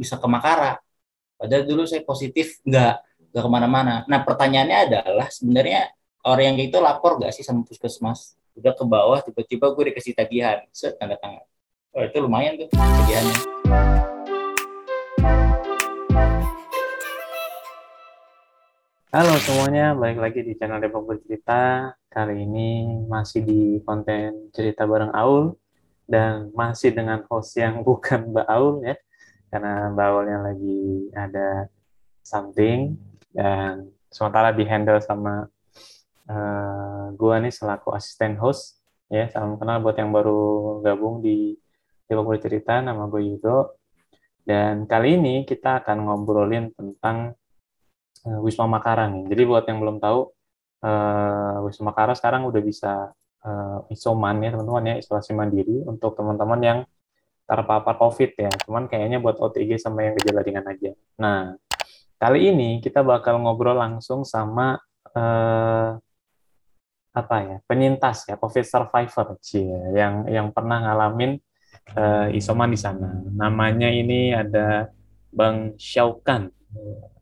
bisa ke Makara. Padahal dulu saya positif nggak nggak ke mana-mana. Nah pertanyaannya adalah sebenarnya orang yang itu lapor nggak sih sama puskesmas? Udah ke bawah tiba-tiba gue dikasih tagihan, set tanda tangan. Oh itu lumayan tuh tagihannya. Halo semuanya, balik lagi di channel Depok Bercerita. Kali ini masih di konten cerita bareng Aul dan masih dengan host yang bukan Mbak Aul ya, karena Mbak Aulnya lagi ada something dan sementara di handle sama uh, gua nih selaku asisten host ya. Salam kenal buat yang baru gabung di Depok Bercerita, nama gue Yudo. Dan kali ini kita akan ngobrolin tentang uh, Wisma Makara nih. Jadi buat yang belum tahu, uh, Wisma Makara sekarang udah bisa uh, isoman ya teman-teman ya, isolasi mandiri untuk teman-teman yang terpapar COVID ya. Cuman kayaknya buat OTG sama yang gejala ringan aja. Nah, kali ini kita bakal ngobrol langsung sama uh, apa ya penyintas ya COVID survivor cie, yang yang pernah ngalamin uh, isoman di sana. Namanya ini ada Bang Syaukan.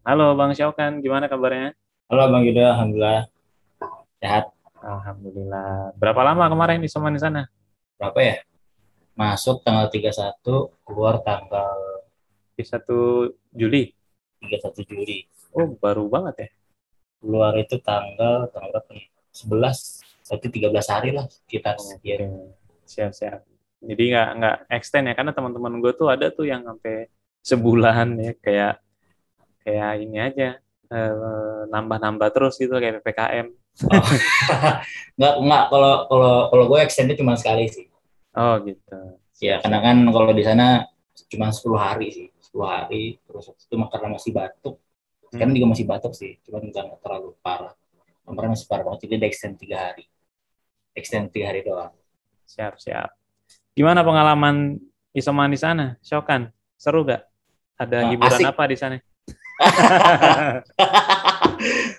Halo Bang Syaukan, gimana kabarnya? Halo Bang Yuda, alhamdulillah sehat. Alhamdulillah. Berapa lama kemarin isoman di sana? Berapa ya? Masuk tanggal 31, keluar tanggal 1 Juli. 31 Juli. Oh, baru banget ya? Keluar itu tanggal tanggal berapa nih? 11, berarti 13 hari lah kita sekian. Siap-siap. Jadi nggak nggak extend ya karena teman-teman gue tuh ada tuh yang sampai sebulan ya kayak kayak ini aja eh, nambah-nambah terus gitu kayak ppkm. Oh. nggak nggak kalau kalau kalau gue extendnya cuma sekali sih. Oh gitu. Ya karena kan kalau di sana cuma 10 hari sih, 10 hari terus itu karena masih batuk. Sekarang juga masih batuk sih, cuma nggak terlalu parah. Kemarin masih parah banget, jadi extend tiga hari. Extend tiga hari doang. Siap siap. Gimana pengalaman isoman di sana? Syokan, seru gak? Ada Nah, hiburan asik. apa di sana?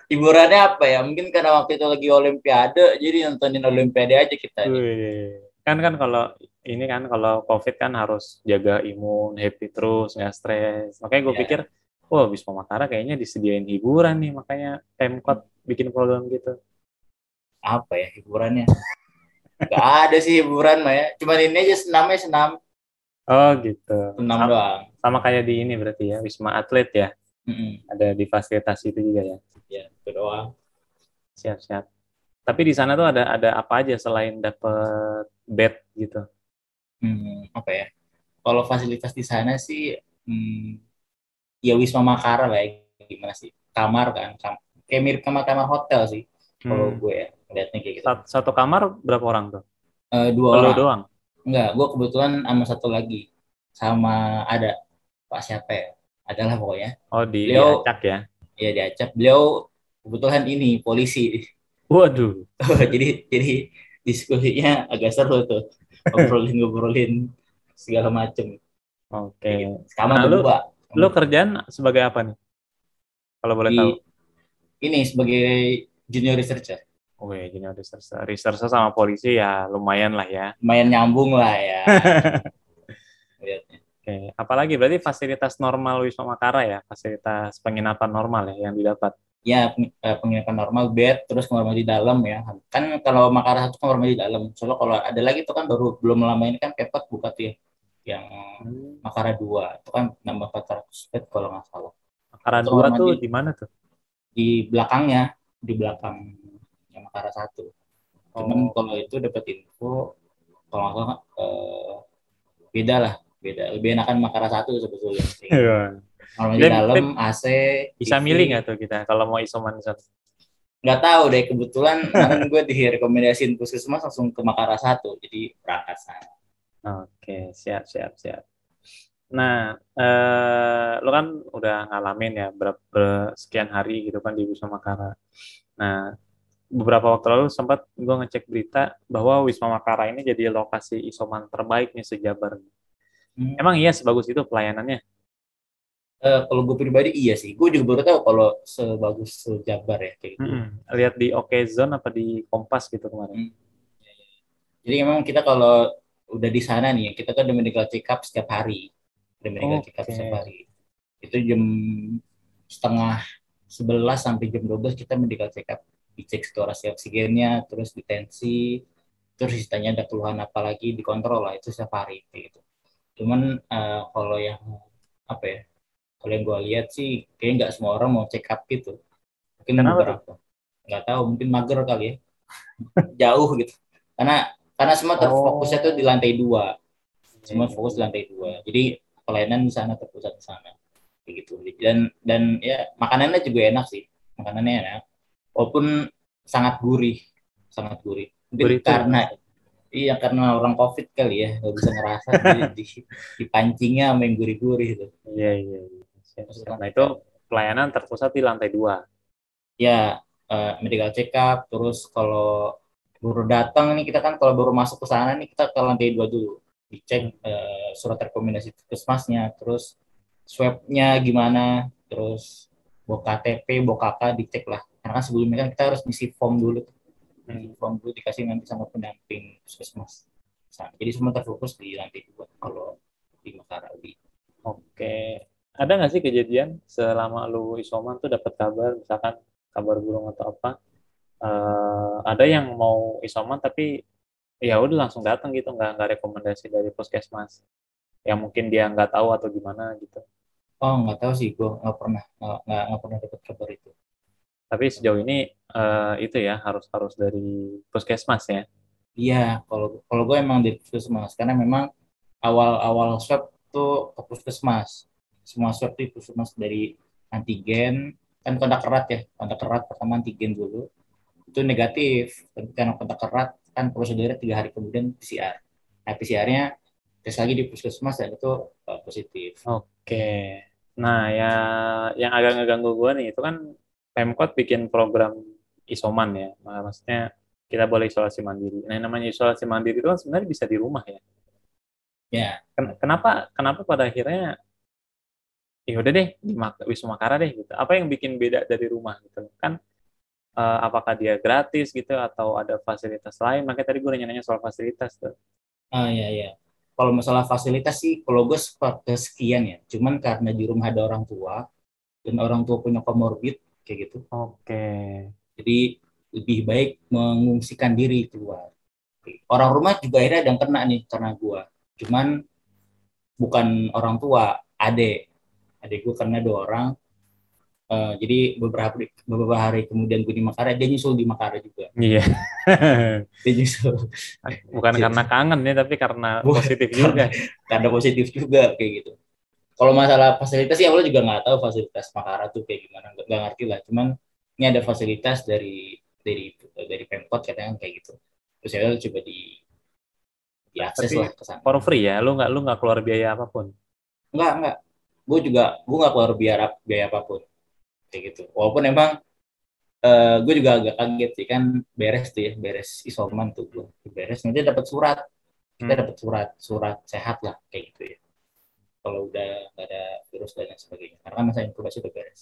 Hiburannya apa ya? Mungkin karena waktu itu lagi Olimpiade, jadi nontonin Olimpiade aja kita. Wih. Kan kan kalau ini kan kalau COVID kan harus jaga imun, happy terus, nggak stres. Makanya gue Iya. pikir, wah Wisma Makara kayaknya disediain hiburan nih, makanya Pemkot bikin program gitu. Apa ya hiburannya? Gak ada sih hiburan mah ya. Cuman ini aja senamnya senam, Oh gitu. senam Sama, doang. sama kayak di ini berarti ya, Wisma Atlet ya, Mm-mm. ada di fasilitas itu juga ya. Ya, itu doang. Siap-siap. Tapi di sana tuh ada ada apa aja selain dapet bed gitu? Hmm, apa ya? Kalau fasilitas di sana sih, hmm, ya Wisma Makara lah ya. Gimana sih? Kamar kan, kam- kayak mirip kamar kamar hotel sih. Kalau Hmm. gue ya, ngeliatnya kayak gitu. Sat- Satu kamar berapa orang tuh? Eh, dua Lu orang. doang. Enggak, gue kebetulan sama satu lagi. Sama ada Pak siapa ya? Adalah pokoknya. Oh di Beliau- diacak ya. Ya diacap. Beliau kebetulan ini polisi. Waduh. jadi jadi diskusinya agak seru tuh. Ngobrolin-ngobrolin segala macem. Oke. Kamar Nah, lu-. Lu kerjaan sebagai apa nih? Kalau boleh Di- tahu. Ini sebagai junior researcher. Oke, junior researcher. Researcher sama polisi ya lumayan lah ya. Lumayan nyambung lah ya. lihatnya. Oke, apalagi berarti fasilitas normal Wisma Makara ya, fasilitas penginapan normal ya yang didapat. Ya, eh, penginapan normal, bed, terus kamar mandi dalam ya. Kan kalau Makara satu kamar mandi dalam. Soalnya kalau ada lagi itu kan baru belum lama ini kan Pepot buka tuh ya. Yang Makara 2 itu kan nambah 400 bed kalau nggak salah. Makara dua tuh di mana tuh? Di belakangnya, di belakang yang Makara 1. Cuman Oh. kalau itu dapat info kalau nggak salah eh, beda lah, beda. Lebih enakan Makara 1 sebetulnya. Mandi Dan- dalam, AC, Bisa TV. milih nggak tuh kita kalau mau isoman di sana? nggak tahu deh kebetulan kemarin gue direkomendasiin puskesmas langsung ke Makara 1 jadi berangkat sana Oke, siap, siap, siap. Nah, eh, lo kan udah ngalamin ya berapa sekian hari gitu kan di Wisma Makara. Nah, beberapa waktu lalu sempat gue ngecek berita bahwa Wisma Makara ini jadi lokasi isoman terbaik nih sejabar. Hmm. Emang iya sebagus itu pelayanannya? Eh, kalau gue pribadi iya sih. Gue juga baru tahu kalau sebagus sejabar ya kayak gitu. Lihat di Oke Zone apa di Kompas gitu kemarin. jadi memang kita kalau udah di sana nih kita ada medical check up setiap hari. Ada medical check up setiap hari. Itu jam setengah 11 sampai jam 12 kita medical check up dicek saturasi oksigennya terus ditensi terus ditanya ada keluhan apa lagi dikontrol lah itu setiap hari gitu. Cuman uh, kalau yang apa ya kalau yang gue lihat sih kayak nggak semua orang mau check up gitu. Mungkin Kenapa beberapa. Nggak tahu mungkin mager kali ya. Jauh gitu. Karena karena semua terfokusnya oh. tuh di lantai dua. Semua fokus di lantai dua. Jadi pelayanan di sana terpusat di sana. Gitu. Dan dan ya makanannya juga enak sih. Makanannya enak. Walaupun sangat gurih. Sangat gurih. Mungkin karena iya karena orang covid kali ya. Nggak bisa ngerasa jadi di, dipancingnya sama yang gurih-gurih itu. Iya iya. iya. Nah itu pelayanan terpusat di lantai dua. Ya uh, medical check up terus kalau baru datang nih kita kan kalau baru masuk ke sana nih kita ke lantai dua dulu. Dicek uh, surat rekomendasi puskesmasnya terus swabnya gimana terus bawa KTP bawa KK dicek lah. Karena kan sebelumnya kan kita harus ngisi form dulu hmm. form dulu dikasih nanti sama pendamping puskesmas. Nah, jadi semua terfokus di lantai dua kalau di Makarawi oke ada nggak sih kejadian selama lu isoman tuh dapat kabar misalkan kabar burung atau apa uh, ada yang mau isoman tapi ya udah langsung datang gitu nggak nggak rekomendasi dari puskesmas yang mungkin dia nggak tahu atau gimana gitu oh nggak tahu sih gua nggak pernah nggak nggak pernah dapat kabar itu tapi sejauh ini uh, itu ya harus harus dari puskesmas ya. Iya, kalau kalau gue emang di puskesmas karena memang awal-awal swab tuh ke puskesmas. Semua swab puskesmas dari antigen kan kontak erat ya, kontak erat pertama antigen dulu itu negatif, tapi karena kontak erat kan prosedurnya tiga hari kemudian PCR. Nah PCR-nya tes lagi di puskesmas dan itu uh, positif. Oke. Nah ya yang agak ngeganggu gue nih itu kan Pemkot bikin program isoman ya, maksudnya kita boleh isolasi mandiri. Nah, yang namanya isolasi mandiri itu kan sebenarnya bisa di rumah ya. Ya. Kenapa kenapa pada akhirnya ya udah deh di Wisma Makara deh gitu. Apa yang bikin beda dari rumah gitu kan? Uh, apakah dia gratis gitu atau ada fasilitas lain? Makanya tadi gue nanya-nanya soal fasilitas tuh. Ah iya iya. Kalau masalah fasilitas sih, kalau gue sekian ya. Cuman karena di rumah ada orang tua dan orang tua punya komorbid, kayak gitu. Oke. Jadi lebih baik mengungsikan diri keluar. Orang rumah juga akhirnya ada yang kena nih karena gua. Cuman bukan orang tua, adek. Adek gua karena dua orang. Uh, jadi beberapa hari, beberapa hari kemudian gue di Makara, dia nyusul di Makara juga. Iya. dia nyusul. Bukan jadi, karena kangen ya, tapi karena positif juga. karena positif juga kayak gitu kalau masalah fasilitas sih awalnya juga nggak tahu fasilitas Makara tuh kayak gimana nggak ngerti lah cuman ini ada fasilitas dari dari dari pemkot katanya kayak gitu terus saya coba di diakses lah ke sana for free ya lu nggak lu nggak keluar biaya apa pun nggak nggak gue juga gue nggak keluar biaya biaya apa pun. Kayak gitu. Walaupun emang uh, eh, gue juga agak kaget sih kan beres tuh ya beres isoman tuh gue beres nanti dapat surat. Kita hmm. dapat surat surat sehat lah kayak gitu ya. Kalau udah nggak ada virus dan lain sebagainya. Karena masa inkubasi udah beres.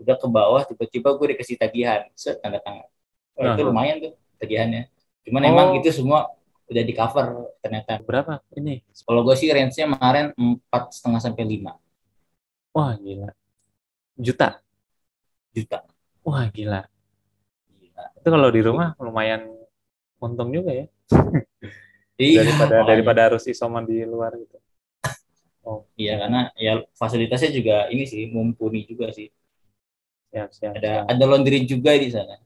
Udah ke bawah tiba-tiba gue dikasih tagihan. Set tanda tangan. Oh, nah. itu lumayan tuh tagihannya. Cuman oh. emang itu semua udah di cover ternyata. Berapa ini? Kalau gue sih range-nya kemarin empat setengah sampai lima wah gila juta juta wah gila gila itu kalau di rumah lumayan untung juga ya iya, daripada daripada harus isoman di luar gitu Oh iya karena ya fasilitasnya juga ini sih mumpuni juga sih. Siap, siap, ada siap. ada laundry juga di sana.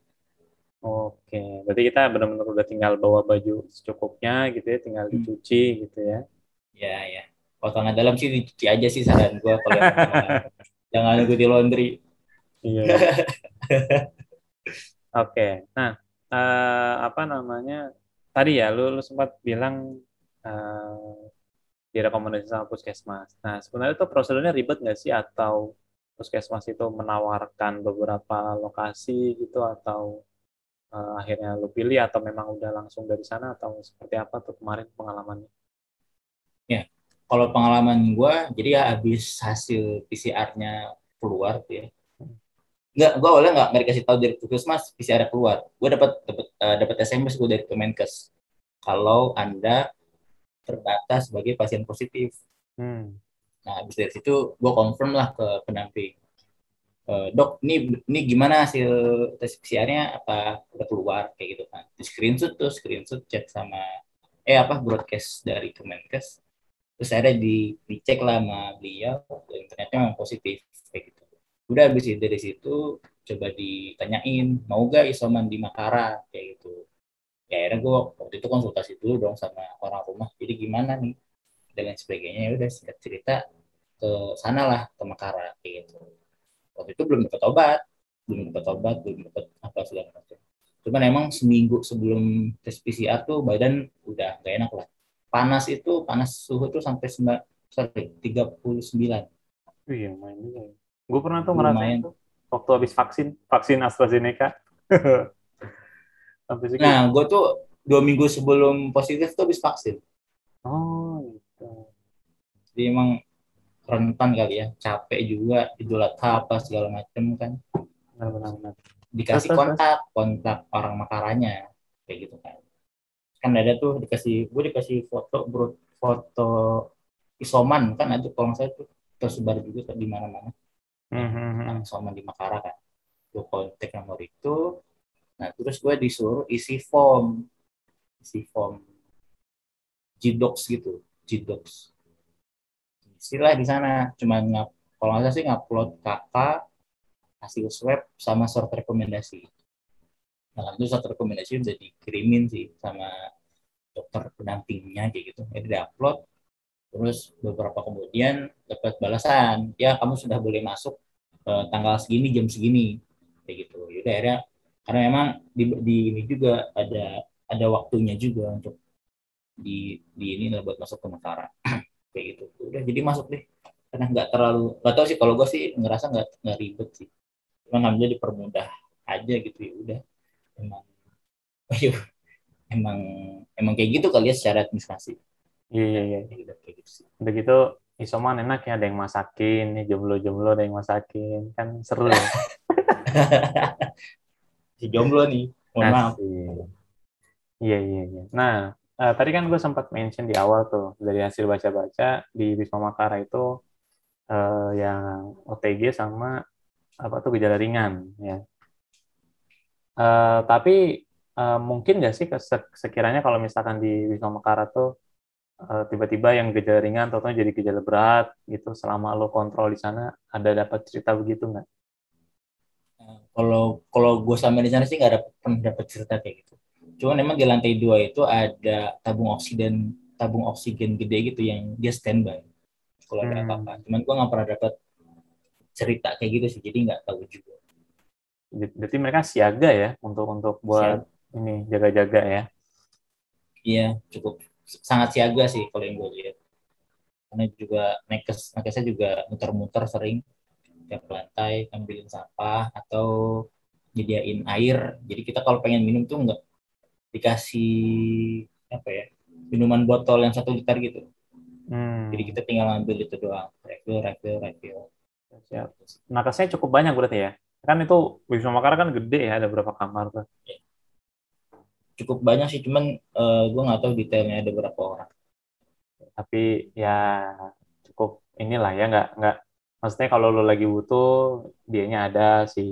Oke, berarti kita benar-benar udah tinggal bawa baju secukupnya gitu ya, tinggal hmm. dicuci gitu ya. Ya ya. Potongan dalam sih dicuci aja sih saran gua kalau jangan ikuti laundry. Iya. Oke, nah uh, apa namanya tadi ya, lu, lu sempat bilang uh, direkomendasi sama puskesmas. Nah, sebenarnya itu prosedurnya ribet nggak sih atau puskesmas itu menawarkan beberapa lokasi gitu atau uh, akhirnya lu pilih atau memang udah langsung dari sana atau seperti apa tuh kemarin pengalamannya? Kalau pengalaman gue, jadi ya habis hasil PCR-nya keluar tuh ya, nggak gue awalnya nggak nggak dikasih tahu dari puskesmas PCR keluar gue dapat dapat uh, dapat SMS gue dari Kemenkes kalau anda terdata sebagai pasien positif. Hmm. Nah, habis dari situ gue confirm lah ke pendamping. E, dok, ini ini gimana hasil tes PCR-nya apa udah keluar kayak gitu kan. Di screenshot tuh, screenshot chat sama eh apa broadcast dari Kemenkes. Terus ada di dicek lah sama beliau dan ternyata memang positif kayak gitu. Udah habis dari situ coba ditanyain mau gak isoman di Makara kayak gitu. Ya akhirnya gue waktu itu konsultasi dulu dong sama orang rumah. Jadi gimana nih dan lain sebagainya ya udah singkat cerita ke sana lah ke Makara kayak gitu waktu itu belum dapat obat belum dapat obat belum dapat apa segala macam cuman emang seminggu sebelum tes PCR tuh badan udah gak enak lah panas itu panas suhu tuh sampai sembilan sorry tiga puluh sembilan. Iya main juga gue pernah tuh ngerasain tuh waktu habis vaksin vaksin AstraZeneca. Nah gue tuh dua minggu sebelum positif tuh habis vaksin. Oh gitu. Jadi emang rentan kali ya capek juga idul adha apa segala macam kan. Benar-benar dikasih kontak kontak orang makaranya kayak gitu kan ada tuh dikasih gue dikasih foto bro foto isoman kan ada kalau saya tuh. Tersebar juga di mana-mana. Mm-hmm. isoman di Makara kan. Gue kontak nomor itu. Nah terus gue disuruh isi form. Isi form Gdocs gitu Gdocs. Istilah di sana. Cuma ngap kalau nggak sih ngupload kakak hasil swab sama surat rekomendasi nah itu surat rekomendasi udah dikirimin sih sama dokter pendampingnya kayak gitu. Jadi diupload terus beberapa kemudian dapat balasan. Ya kamu sudah boleh masuk eh, tanggal segini jam segini kayak gitu. Yaudah akhirnya karena memang di, di ini juga ada ada waktunya juga untuk di di ini buat masuk ke Mekara kayak gitu. Udah jadi masuk deh. Karena nggak terlalu nggak tahu sih kalau gue sih ngerasa nggak nggak ribet sih. Cuma ngambil dipermudah aja gitu ya udah emang ayo emang emang kayak gitu kali ya secara administrasi. Iya iya iya. Gitu, kayak gitu sih. udah gitu isoman enak ya ada yang masakin nih jomblo-jomblo ada yang masakin kan seru ya. Si jomblo nih mohon maaf. Iya iya iya. Nah uh, tadi kan gue sempat mention di awal tuh dari hasil baca-baca di Wisma Makara itu uh, yang OTG sama apa tuh gejala ringan ya. Uh, tapi uh, mungkin nggak sih sekiranya kalau misalkan di Wisma Makara tuh uh, tiba-tiba yang gejala ringan atau jadi gejala berat gitu selama lo kontrol di sana ada dapat cerita begitu nggak? Kalau kalau gue sama di sana sih nggak ada pernah dapat cerita kayak gitu Cuman memang di lantai dua itu ada tabung oksigen tabung oksigen gede gitu yang dia standby kalau ada hmm. apa-apa. Cuman gua nggak pernah dapat cerita kayak gitu sih, jadi nggak tahu juga. Berarti mereka siaga ya untuk untuk buat siaga. ini jaga-jaga ya? Iya, cukup sangat siaga sih kalau yang gue lihat. Karena juga nakes nakesnya juga muter-muter sering tiap lantai ambilin sampah atau nyediain air. Jadi kita kalau pengen minum tuh nggak dikasih apa ya minuman botol yang satu liter gitu hmm. jadi kita tinggal ambil itu doang refill refill refill siap nakesnya cukup banyak berarti ya kan itu Wisma Makara kan gede ya ada berapa kamar tuh cukup banyak sih cuman uh, eh, gue nggak tahu detailnya ada berapa orang tapi ya cukup inilah ya nggak nggak maksudnya kalau lo lagi butuh dianya ada si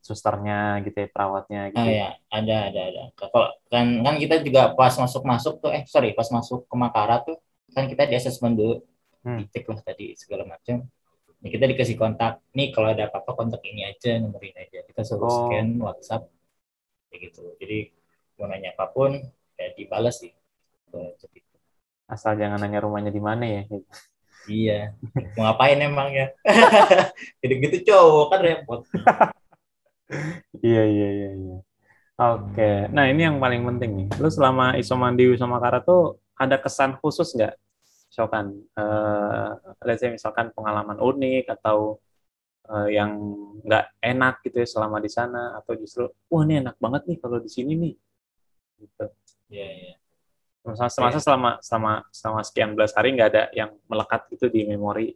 susternya gitu ya perawatnya gitu. Ah ya, ada ada ada. Kalau kan kan kita juga pas masuk masuk tuh eh sorry pas masuk ke Makara tuh kan kita di asesmen dulu, hmm. dicek lah tadi segala macam. Ya, kita dikasih kontak. Nih kalau ada apa-apa kontak ini aja, nomor ini aja. Kita suruh oh. scan WhatsApp kayak gitu. Jadi mau nanya apa pun ya dibalas sih. Asal jangan nanya rumahnya di mana ya. Gitu. Iya, mau ngapain emang ya? Gitu-gitu cowok kan repot. iya iya iya iya oke okay. nah ini yang paling penting nih lu selama isoman di Wisma Makara tuh ada kesan khusus nggak misalkan uh, let's say misalkan pengalaman unik atau uh, yang nggak enak gitu ya selama di sana atau justru wah ini enak banget nih kalau di sini nih gitu iya yeah, iya yeah. Masa, semasa yeah. selama selama selama sekian belas hari nggak ada yang melekat gitu di memori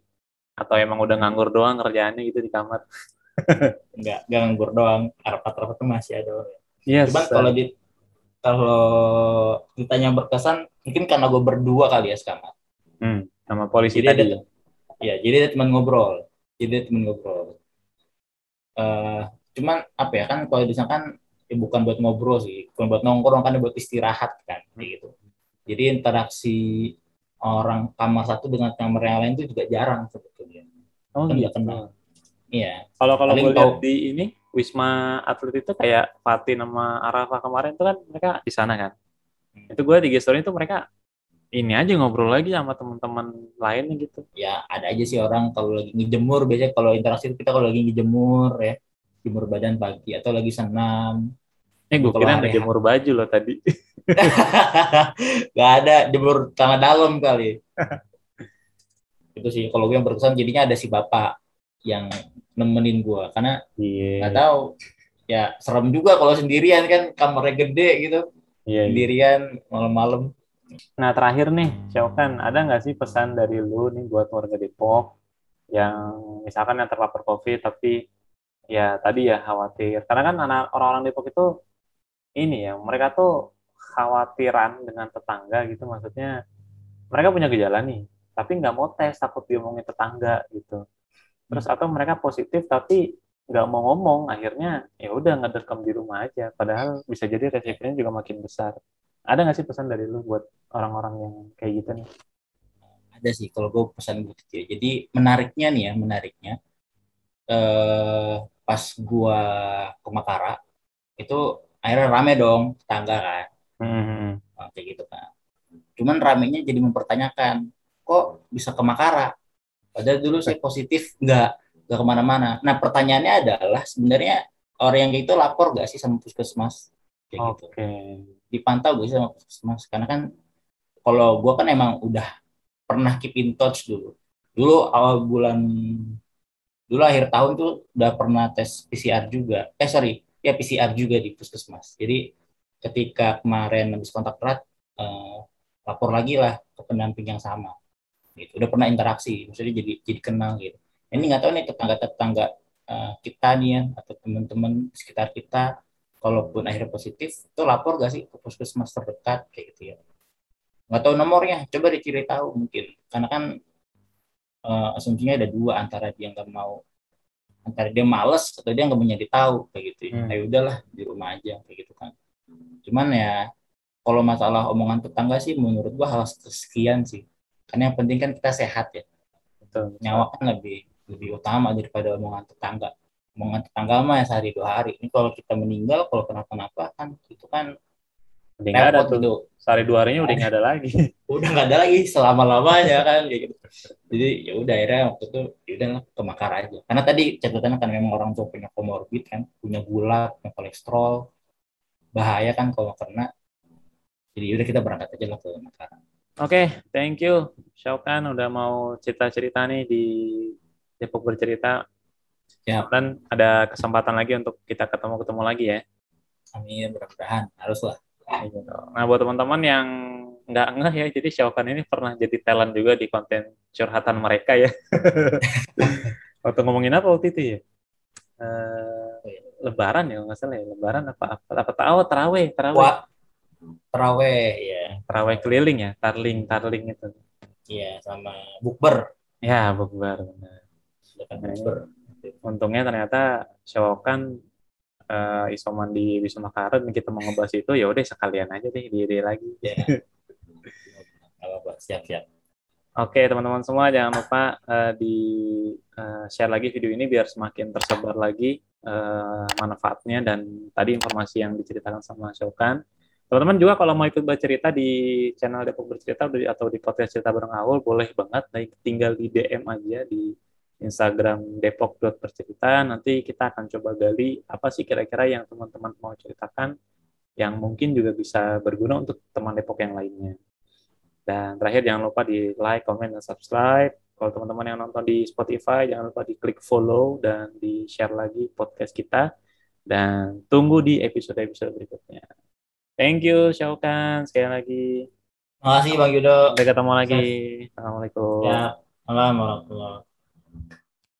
atau emang udah nganggur doang kerjaannya gitu di kamar Enggak, enggak nganggur doang. Rapat-rapat tuh masih ada. Yes, Cuman kalau di kalau ditanya berkesan, mungkin karena gue berdua kali ya sekarang. Hmm. Sama polisi Jadi tadi. ada ya jadi ada teman ngobrol jadi ada teman ngobrol Eh cuman apa ya kan kalau di sana kan ya bukan buat ngobrol sih bukan buat nongkrong kan buat istirahat kan kayak gitu jadi interaksi orang kamar satu dengan kamar yang lain itu juga jarang sebetulnya Oh kan gitu. kenal iya Kalau kalau Paling gue lihat tahu- di ini Wisma Atlet itu kayak Fatih sama Arafah kemarin itu kan mereka di sana kan. Hmm. Itu gue di gestory itu mereka ini aja ngobrol lagi sama teman-teman lain gitu. ya ada aja sih orang kalau lagi ngejemur biasanya kalau interaksi kita kalau lagi ngejemur ya jemur badan pagi atau lagi senam Eh gue kira ada jemur baju loh tadi. Gak ada jemur tangan dalam kali. itu sih kalau gue yang berkesan jadinya ada si bapak yang nemenin gue karena Iya. nggak tahu ya serem juga kalau sendirian kan kamarnya gede gitu Iya. iya. sendirian malam-malam Nah terakhir nih, Ciokan, ada nggak sih pesan dari lu nih buat warga Depok yang misalkan yang terpapar COVID tapi ya tadi ya khawatir. Karena kan anak orang-orang Depok itu ini ya, mereka tuh khawatiran dengan tetangga gitu, maksudnya mereka punya gejala nih, tapi nggak mau tes takut diomongin tetangga gitu. Terus atau mereka positif tapi nggak mau ngomong, akhirnya ya udah ngedekam di rumah aja. Padahal bisa jadi resikonya juga makin besar. Ada nggak sih pesan dari lu buat orang-orang yang kayak gitu nih? ada sih kalau gue pesan gitu ya. jadi menariknya nih ya menariknya eh pas gua ke Makara itu akhirnya rame dong tetangga kan Hmm. Nah, kayak gitu kan cuman ramenya jadi mempertanyakan kok bisa ke Makara padahal dulu saya positif nggak nggak ke mana-mana nah pertanyaannya adalah sebenarnya orang yang kayak itu lapor nggak sih sama puskesmas kayak gitu Oke. Dipantau sih sama puskesmas karena kan kalau gua kan emang udah pernah keep in touch dulu. Dulu awal bulan dulu akhir tahun tuh udah pernah tes PCR juga. Eh sorry. Ya PCR juga di puskesmas. Jadi ketika kemarin habis kontak erat eh, lapor lagi lah ke pendamping yang sama. Gitu. Udah pernah interaksi. Maksudnya jadi jadi kenal gitu. Ini nggak tahu nih tetangga tetangga kita nih ya atau teman-teman sekitar kita kalaupun akhirnya positif itu lapor gak sih ke puskesmas terdekat kayak gitu ya nggak tahu nomornya coba dicari tahu mungkin karena kan eh, asumsinya ada dua antara dia nggak mau antara dia males atau dia nggak mau nyari tahu kayak gitu ya. Hmm. Ayo udahlah di rumah aja kayak gitu kan cuman ya kalau masalah omongan tetangga sih menurut gua hal kesekian sih karena yang penting kan kita sehat ya Betul. nyawa kan lebih lebih utama daripada omongan tetangga omongan tetangga mah ya sehari dua hari ini kalau kita meninggal kalau kenapa-napa kan itu kan Udah nggak ada tuh. gitu Sehari dua harinya udah nggak ada lagi. udah nggak ada lagi selama lamanya kan gitu jadi ya udah akhirnya waktu itu ya udah lah, ke Makar aja karena tadi catatannya kan memang orang tua punya komorbid kan punya gula punya kolesterol bahaya kan kalau kena jadi udah kita berangkat aja lah ke Makar Oke, thank you. Syaukan udah mau cerita-cerita nih di Depok bercerita. Siap. Dan ada kesempatan lagi untuk kita ketemu-ketemu lagi ya. amin mudah-mudahan harus lah Gitu. Nah, buat teman-teman yang nggak ngeh ya, jadi Syaukan ini pernah jadi talent juga di konten curhatan mereka ya. waktu ngomongin apa waktu itu ya? Eh, lebaran ya, nggak salah ya. Lebaran apa apa apa tahu teraweh, teraweh. Wah, teraweh ya Teraweh keliling ya, tarling, tarling itu. iya sama bukber Ya, bukber benar. Nah, bukber Untungnya ternyata Syaukan eh, isoman di Wisma Karet kita mau ngebahas itu ya udah sekalian aja deh diri lagi. ya siap-siap Oke teman-teman semua jangan lupa eh, di eh, share lagi video ini biar semakin tersebar lagi eh, manfaatnya dan tadi informasi yang diceritakan sama Syaukan. Teman-teman juga kalau mau ikut bercerita di channel Depok Bercerita atau di podcast cerita bareng Aul boleh banget tinggal di DM aja di Instagram depok.bercerita nanti kita akan coba gali apa sih kira-kira yang teman-teman mau ceritakan yang mungkin juga bisa berguna untuk teman Depok yang lainnya. Dan terakhir jangan lupa di like, comment, dan subscribe. Kalau teman-teman yang nonton di Spotify jangan lupa di klik follow dan di share lagi podcast kita. Dan tunggu di episode-episode berikutnya. Thank you, Syaukan. Sekali lagi. makasih bang Yudo Sampai ketemu lagi. Assalamualaikum. ya malam